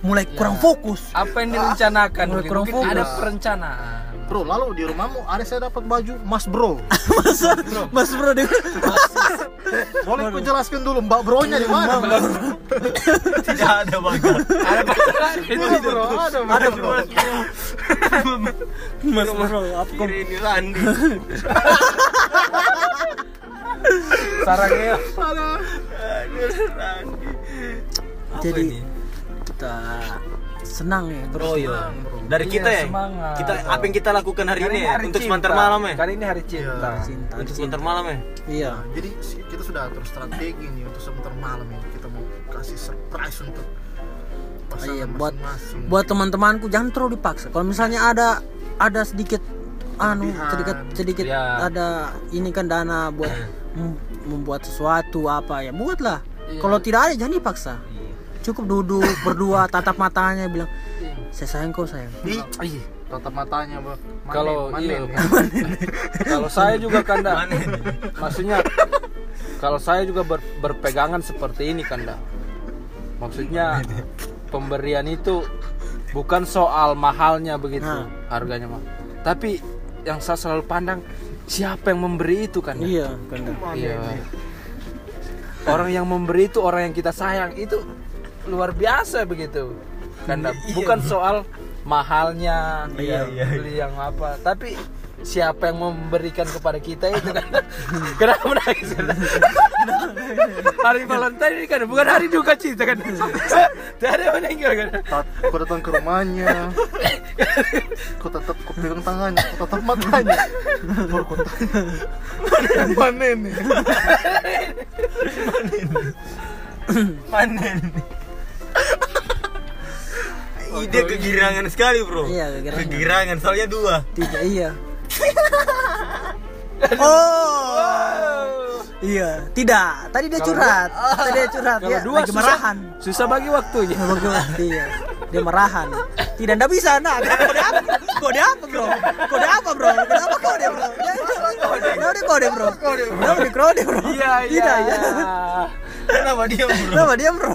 mulai kurang fokus. Apa yang direncanakan? Mulai kurang mungkin ada fokus. perencanaan. Bro lalu di rumahmu ada saya dapat baju mas bro. Mas Mas Bro. Dia boleh ku jelaskan dulu mbak bronya di mana? Tidak ada bagar. ada bro. Ada bro ada bro. Mas Bro, apa ini Randi. Sarangnya jadi kita senang ya bro. Iya. Dari Iya, kita ya. semangat. Kita apa yang kita lakukan hari ini ya? hari Untuk sebentar malam ya. Kali ini hari cinta. Cinta, Untuk cinta. sebentar malam ya. Iya. jadi si- kita sudah atur strategi nih untuk sebentar malam ini kita mau kasih surprise untuk pasangan Iya, buat masing-masing. buat teman-temanku jangan terlalu dipaksa. Kalau misalnya ada ada sedikit anu sedikit sedikit Ya. ada ini kan dana buat mem- membuat sesuatu apa ya buatlah. Iya. Kalau tidak ada jangan dipaksa. Cukup duduk berdua tatap matanya bilang saya sayang kau sayang. Iya. tatap matanya bro Kalau iya, ya. kalau saya juga kanda, maksudnya kalau saya juga ber- berpegangan seperti ini kanda, maksudnya pemberian itu bukan soal mahalnya begitu Nah. harganya mah, tapi yang saya selalu pandang siapa yang memberi itu kan? Iya, kan. Iya. Orang yang memberi itu orang yang kita sayang itu luar biasa begitu. Karena bukan soal mahalnya Iya, dia iya. beli yang apa, tapi siapa yang memberikan kepada kita itu kan. Kenapa menangis? hari Valentine ini kan bukan hari duka cinta kan. Tidak ada yang meninggal kan. Kau datang ke rumahnya Kau tetap kau pegang tangannya Kau tatap matanya Baru kau tanya Mana nih Mana ini? Ide kegirangan sekali bro. Iya, kegirangan. Kegirangan soalnya dua. Tidak iya. oh. Iya, tidak. Tadi dia curhat. Tadi dia curhat. Dia dua lagi susah, marahan. susah bagi waktunya. Bagus, iya. Dia marahan. Tidak, tidak bisa. Nah, kode apa? Kode apa, bro? Kode apa, bro? Kode apa kode, bro? Ya, Kode, kode, bro. Kode, kode, kode, bro. Iya, iya, Tidak, iya. Kenapa dia bro? Kenapa dia, bro?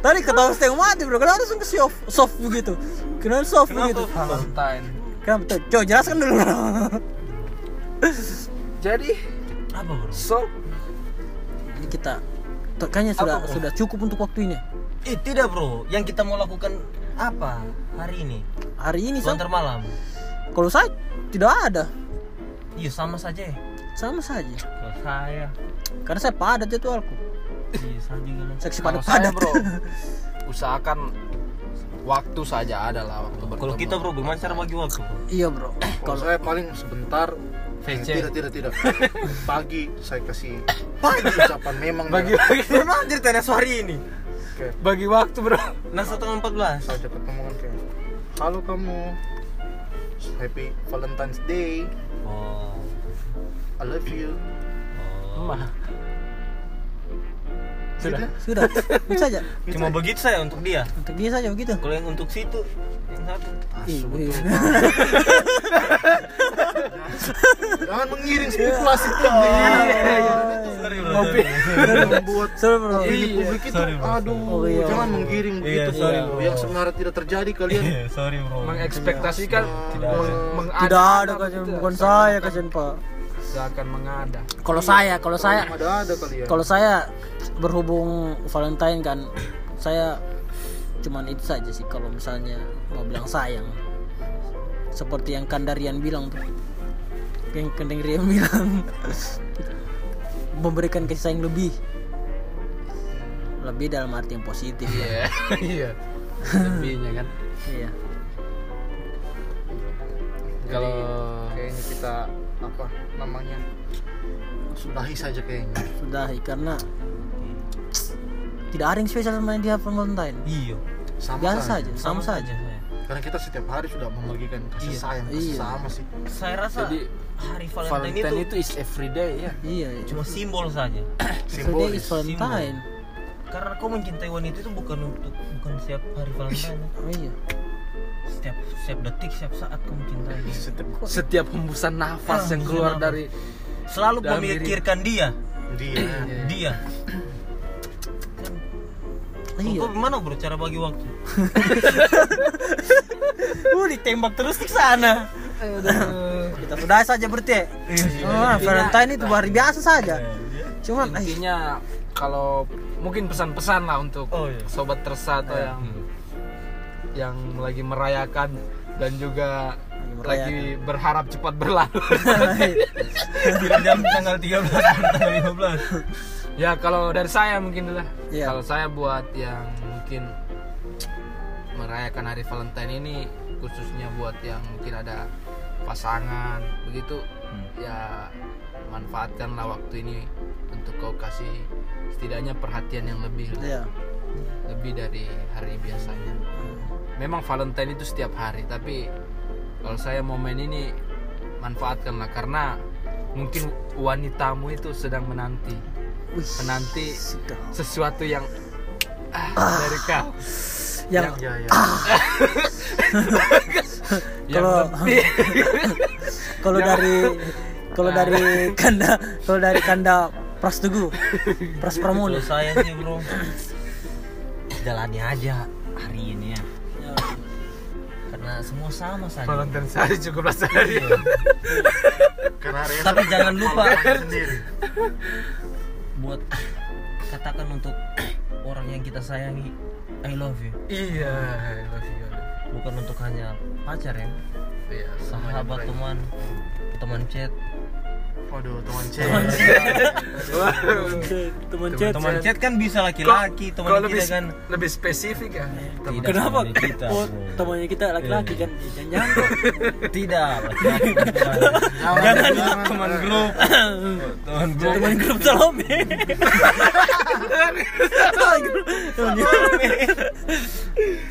Tadi ketawa setengah mati, bro. Kenapa langsung ke soft, soft begitu? Kenapa soft begitu? Valentine. Kenapa tuh? Coba jelaskan dulu, bro. Jadi, Apa bro? so Ini kita kayaknya sudah Apa, bro? sudah cukup untuk waktu ini. Eh tidak bro. Yang kita mau lakukan apa hari ini? Hari ini, Sam, Sebentar malam. kalau saya tidak ada. Iya sama saja. ya. Sama saja. Kalau saya. Karena saya padat jadwalku. Iya saya juga lah. Seksi Kalau padat-padat. saya bro usahakan waktu saja ada lah waktu bertemu. Kalau kita bro gimana cara bagi waktu bro? Iya, bro. Kalau saya paling sebentar Eh, VC. Tidak, tidak, tidak Pagi saya kasih Pagi ucapan memang bagi bagi, Memang ceritanya hari ini. Oke, bagi waktu bro. Nah setengah 14 Saya ketemu kan kayak Halo kamu Happy Valentine's Day Oh. I love you oh. Mah. Sudah sudah, itu saja. Cuma begitu saya untuk dia. Untuk dia saja begitu. Kalau yang untuk situ yang satu. Asu, iya. Jangan mengiring spekulasi Iya. Ngopi. Membuat opini Iya. publik itu. Aduh Oh, iya. Jangan menggiring Iya, begitu sorry, bro. Yang sebenarnya tidak terjadi kalian sorry bro. Mengekspektasikan Tidak meng-. Tidak ada kasihan begitu. bukan saya kasihan, Pak. Seakan mengada. Kalau saya, kalau saya Ada-ada kalian kalau saya berhubung Valentine kan saya cuman itu saja sih kalau misalnya mau bilang sayang seperti yang Kandarian bilang tuh yang Kandarian bilang memberikan kasih sayang lebih lebih dalam arti yang positif ya Iya. Iya. Lebihnya kan. iya Kalau Kayaknya kita Apa namanya Sudahi saja kayaknya sudahi karena tidak ada yang spesial sama dia Valentine Iya. Sama biasa saja. saja sama saja. Karena kita setiap hari sudah membagikan kasih Iya. sayang kasih Iya. sama sih Saya rasa Jadi, hari Valentine, Valentine itu, itu is everyday ya. iya cuma simbol saja. Everyday is simbolis Valentine Karena kau mencintai wanita itu bukan untuk bukan setiap hari Valentine. oh iya Setiap setiap detik, setiap saat kau mencintai dia. Setiap Setiap hembusan nafas Ah, yang keluar nafas. dari Selalu Dalam memikirkan dia, dia. Dia. Kan iya gimana bro cara bagi waktu? uh ditembak terus di sana. Kita sudah saja berarti oh, Valentine itu hari biasa saja. Cuman eh, intinya kalau mungkin pesan-pesan lah untuk Oh, iya. sobat tersa atau yang yang lagi merayakan dan juga lagi berharap cepat berlalu. Jam tanggal 13 tanggal 15 ya kalau dari saya mungkin lah. Iya. kalau saya buat yang mungkin merayakan hari Valentine ini khususnya buat yang mungkin ada pasangan begitu ya manfaatkanlah waktu ini untuk kau kasih setidaknya perhatian yang lebih iya lebih dari hari biasanya. Memang Valentine itu setiap hari tapi kalau saya momen ini manfaatkanlah karena mungkin wanitamu itu sedang menanti. Menanti sesuatu yang ah, dari kau yang ya ya. Yang Kalau- kalau dari kalau dari kanda kalau dari kanda Pras Tugu Pras Kalau saya sih bro Jalani aja hari ini ya. Karena semua sama saja Valentine sehari cukup sehari. Karena hari Tapi jangan lupa. sendiri. Buat Katakan untuk Orang yang kita sayangi I love you. Iya I love you, Bukan untuk hanya pacar ya. Iya, Sahabat teman Teman chat waduh teman cewek teman chat. Teman chat kan bisa laki-laki Teman lebih kita kan. lebih spesifik ya? Tidak kenapa? teman kita, oh, temannya kita laki-laki kan? Jangan Tidak laki-laki jangan Teman grup Teman grup. Teman grup. Salome.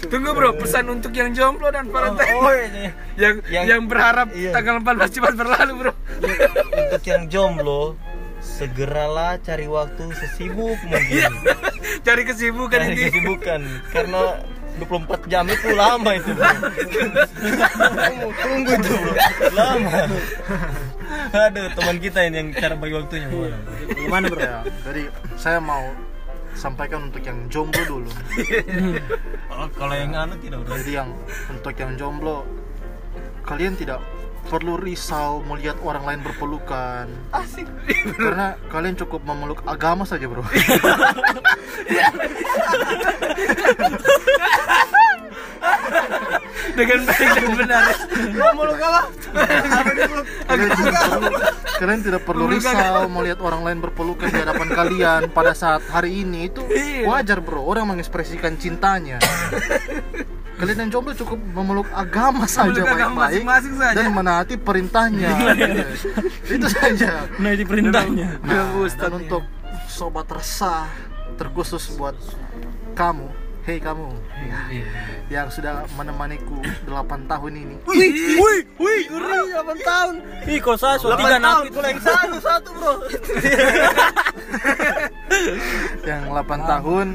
Tunggu bro, pesan untuk yang jomblo dan Valentine Oh ini yang, yang- yang berharap iya. tanggal 14 cepat berlalu bro. Untuk yang jomblo Segeralah cari waktu sesibuk mungkin. Cari kesibukan Cari ini. kesibukan Karena 24 jam itu lama itu bro. Tunggu, tunggu itu bro Lama. Aduh teman kita ini yang cara bagi waktunya. Gimana? gimana bro? Ya jadi saya mau sampaikan untuk yang jomblo dulu. Oh, kalau yang anu tidak bro. Jadi yang untuk yang jomblo kalian tidak perlu risau melihat orang lain berpelukan. Asik. Karena kalian cukup memeluk agama saja bro. Dengan baik dan benar. kalian tidak perlu, kalian tidak perlu risau melihat orang lain berpelukan di hadapan kalian pada saat hari ini. Itu wajar bro. Orang mengekspresikan cintanya kalian yang jomblo cukup memeluk agama saja Memeluk agama baik-baik masing-masing saja. dan menaati perintahnya. Itu saja. Di perintahnya. Nah, dan untuk sobat resah terkhusus buat kamu hei kamu ya, yang sudah menemaniku 8 tahun ini. Wih wih wih ngeri 8 tahun. Ih kalau saya so tiga napi Kalau yang satu satu bro. Yang 8 tahun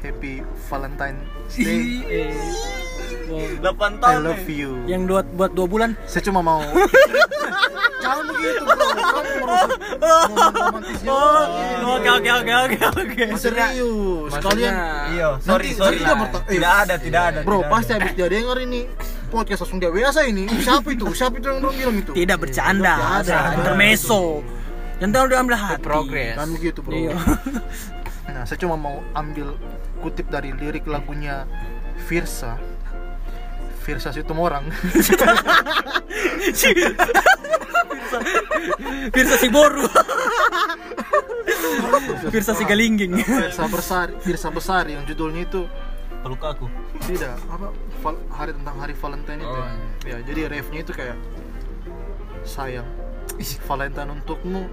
happy Valentine Eh, 8 I tahun love you. Yang buat buat dua bulan? Saya cuma mau. Jangan begitu bro. Oke oke oke oke oke. Serius? Kalian Iya sorry Nanti- sorry eh, Tidak ada tidak ada bro tidak pasti habis dia denger ini podcast langsung dia biasa ini. Siapa itu? Siapa itu yang dong bilang itu? Tidak bercanda. Intermeso yang terlalu diambil hati. Progress. kan begitu bro. Iya. Nah saya cuma mau ambil kutip dari lirik lagunya Virsa Virsa Situmorang. Pirsa si Boru Pirsa si Galingging Virsa Besar Virsa Besar yang judulnya itu Peluk aku. Tidak apa val- hari tentang hari Valentine itu Oh, ya jadi refnya itu kayak sayang. Valentine untukmu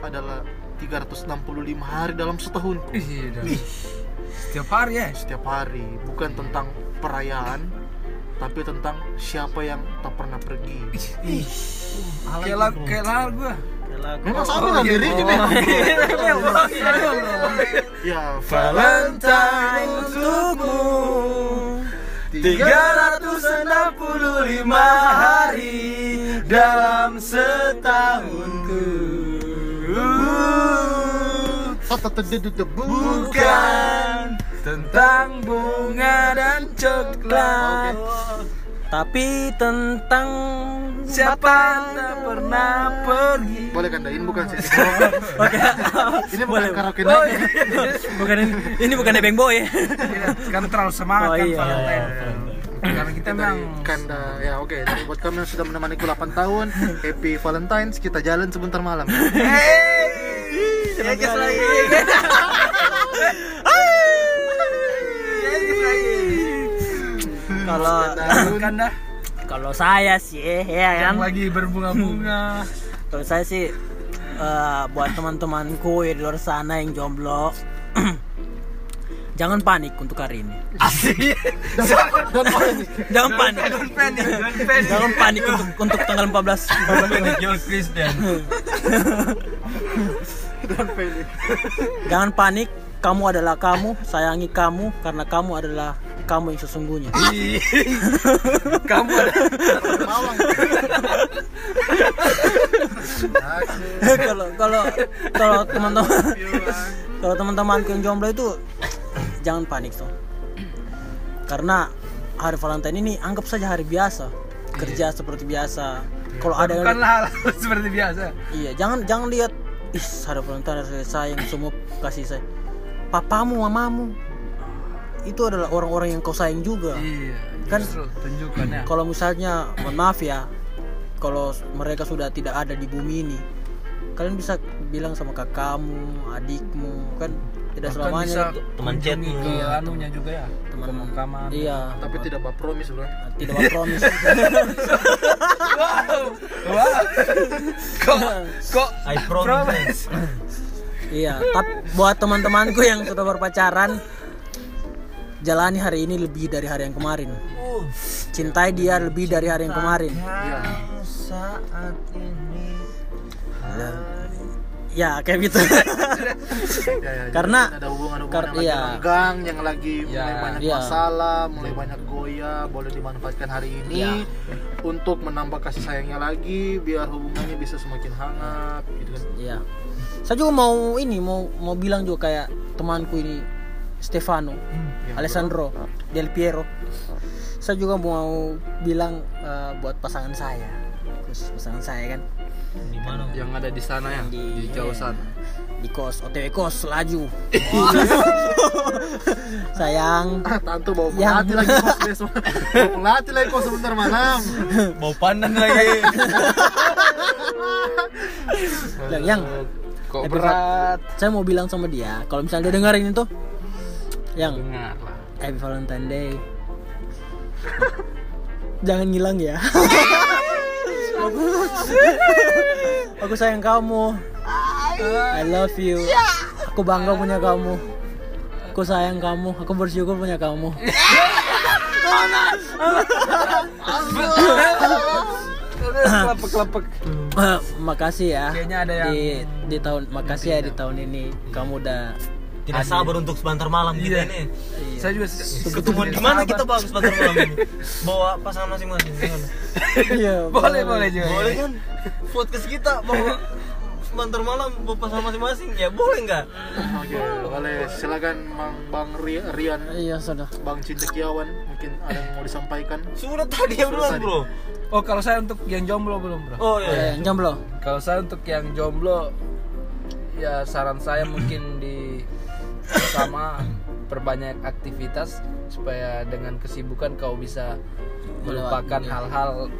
adalah 365 hari dalam setahun dan- Setiap hari ya. setiap hari. Bukan tentang perayaan tapi tentang siapa yang tak pernah pergi. Kayak lagu kayak lagu gua. memang sama kan diri ya Valentine untukmu. 365 hari dalam setahunku Bukan tentang bunga dan coklat Tapi tentang siapa yang tak pernah pergi. Boleh kan ini bukan sesi Oke. Ini bukan karaoke oh, night. bukan ini, ini bukan nebeng boy. Kan terlalu semangat Oh, kan iya. Valentine karena kita memang Kanda ya oke. Jadi buat kami yang sudah menemaniku 8 tahun Happy Valentine's. Kita jalan sebentar malam. Jangan lagi. Kalau kan dah kalau saya sih ya yang kan. lagi berbunga-bunga. Kalau saya sih eh, buat teman-temanku ya di luar sana yang jomblo Jangan panik untuk hari ini. asik Dan panik Jangan panik. Jangan panik untuk untuk tanggal 14. you're Christian Dan panik Jangan panik. Kamu adalah kamu, sayangi kamu karena kamu adalah kamu yang sesungguhnya. kamu ada Mawang Kalau kalau kalau teman-teman kalau teman-temanku yang jomblo itu jangan panik tuh. Karena hari Valentine ini anggap saja hari biasa. Kerja seperti biasa. Kalau ada yang hal seperti biasa Iya, jangan jangan lihat ih ada Valentine ada sayang semua kasih saya. Papamu, mamamu itu adalah orang-orang yang kau sayang juga. iya Kan- tunjukkan ya Kalau misalnya, mohon maaf ya, kalau mereka sudah tidak ada di bumi ini, kalian bisa bilang sama kakakmu, adikmu, kan tidak Bahkan selamanya bisa itu teman chatmu. ke anunya juga ya teman pemakaman Iya, Tapi tidak bapromis bro tidak promis. Wah. kok kok I promise. iya, tapi buat teman-temanku yang sudah berpacaran, jalani hari ini lebih dari hari yang kemarin. Cintai dia lebih dari hari yang kemarin. Saat ini Ya, kayak gitu. ya, ya, Karena- ada hubungan-hubungan kar- yang lagi iya. renggang yang lagi mulai Ya, banyak iya. masalah mulai banyak goyah boleh dimanfaatkan hari ini Iya. untuk menambah kasih sayangnya lagi biar hubungannya bisa semakin hangat gitu kan Iya. Saya juga mau ini mau mau bilang juga kayak temanku ini Stefano, Ya, Alessandro, Del Piero. Saya juga mau bilang eh, buat pasangan saya, khusus pasangan saya kan di mana? yang ada di sana ya di, jauh sana di kos OTW kos laju. Sayang, Ah, tante bawa Yang- pelatih lagi kos besok bawa pelatih lagi kos sebentar malam Bau pandan lagi. yang, yang kok Episode- berat saya mau bilang sama dia, kalau misalnya dia dengerin itu, yang dengar lah Happy Valentine Day. Jangan ngilang ya. Aku sayang kamu. I love you. Aku bangga punya kamu. Aku sayang kamu. Aku bersyukur punya kamu. kelepek-kelepek makasih ya. Kayaknya ada yang- di di tahun makasih ya di tahun ini kamu udah Tidak sabar untuk sebentar malam kita Iya. ini. saya juga Ketemu di mana kita bagus sebentar malam ini? Bawa pasangan masing-masing. gimana? Iya, boleh boleh juga Boleh kan? Podcast kita bawa sebentar malam bawa pasangan masing-masing. Ya boleh nggak? oke boleh silakan Mang Bang Ri- Rian Iya, sudah. Bang Cintekiawan mungkin ada yang mau disampaikan Sudah tadi ya tadi. bro. oh kalau saya untuk yang jomblo belum bro Oh Eh, iya. yang jomblo. Kalau saya untuk yang jomblo ya saran saya mungkin di sama perbanyak aktivitas supaya dengan kesibukan kau bisa melupakan hal-hal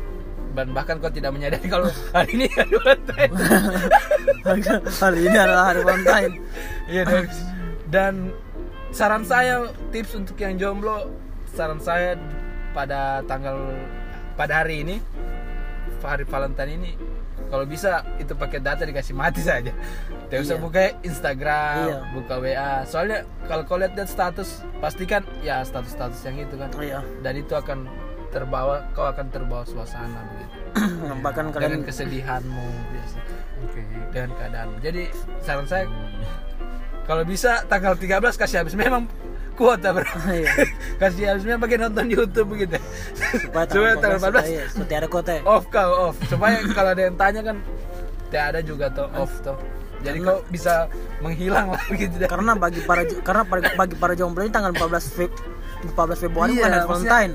dan bahkan kau tidak menyadari kalau hari ini hari Valentine. Hari ini adalah hari Valentine. Iya dan, dan saran saya tips untuk yang jomblo saran saya pada tanggal pada hari ini hari Valentine ini kalau bisa itu pakai data dikasih mati saja. Tidak usah Iya. buka Instagram Iya. buka WA soalnya kalau kau lihat lihat status pastikan ya status status yang itu kan. Iya. dan itu akan terbawa kau akan terbawa suasana begitu. Bahkan dengan kalian kesedihanmu biasa. Oke. Dengan keadaanmu jadi saran saya kalau bisa tanggal 13 kasih habis. Memang kuota bro. Iya. kasih memang pakai nonton YouTube begitu supaya supaya tanggal 14 iya, seperti ada kota. off kau off. Supaya kalau ada yang tanya kan tidak ada juga tuh off tuh jadi kau bisa menghilang lah gitu. Karena bagi para karena bagi, para jomblo ini tanggal 14 Feb 14 Februari Iya, bukan hari Valentine.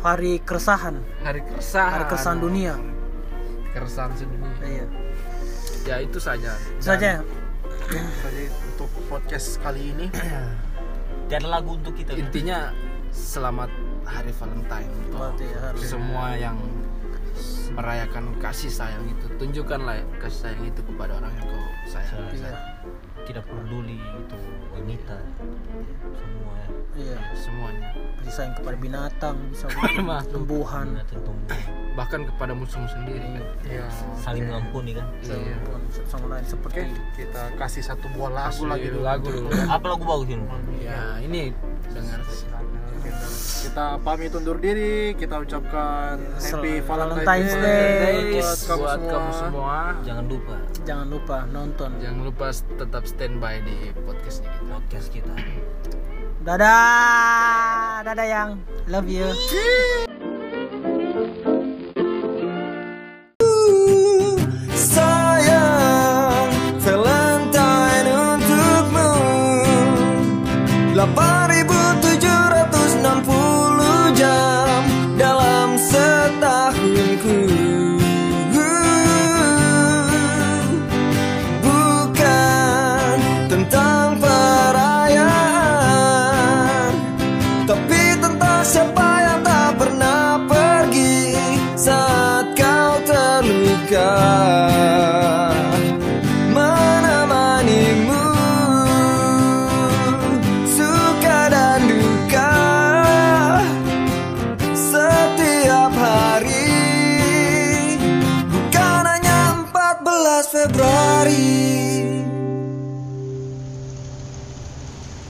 Hari keresahan. Hari keresahan. Hari keresahan dunia. Keresahan sedunia. Iya. Ya itu saja. Itu saja. Jadi untuk podcast kali ini Tiada lagu untuk kita. intinya selamat hari Valentine untuk Berarti hari- semua yang merayakan kasih sayang itu. Tunjukkanlah kasih sayang itu kepada orang yang kau sayang. Iya Tidak peduli itu wanita. Semua. Ya. iya. Semuanya. Kasih sayang kepada binatang bisa tumbuhan. Binatang bahkan kepada musuh sendiri kan? Ya Saling mengampuni kan. iya. Sama lain oke seperti kita kasih satu buah lagu Kasih lagi dulu. lagu. Dulu Apa lagu bagus ini? ya ini. Dengar kita pamit undur diri kita ucapkan happy Valentine's Valentine's Day. Day. buat kamu buat semua. kamu semua. Jangan lupa. Jangan lupa nonton. Jangan lupa tetap standby di podcastnya kita. Podcast kita. dadah. Dadah yang. Love you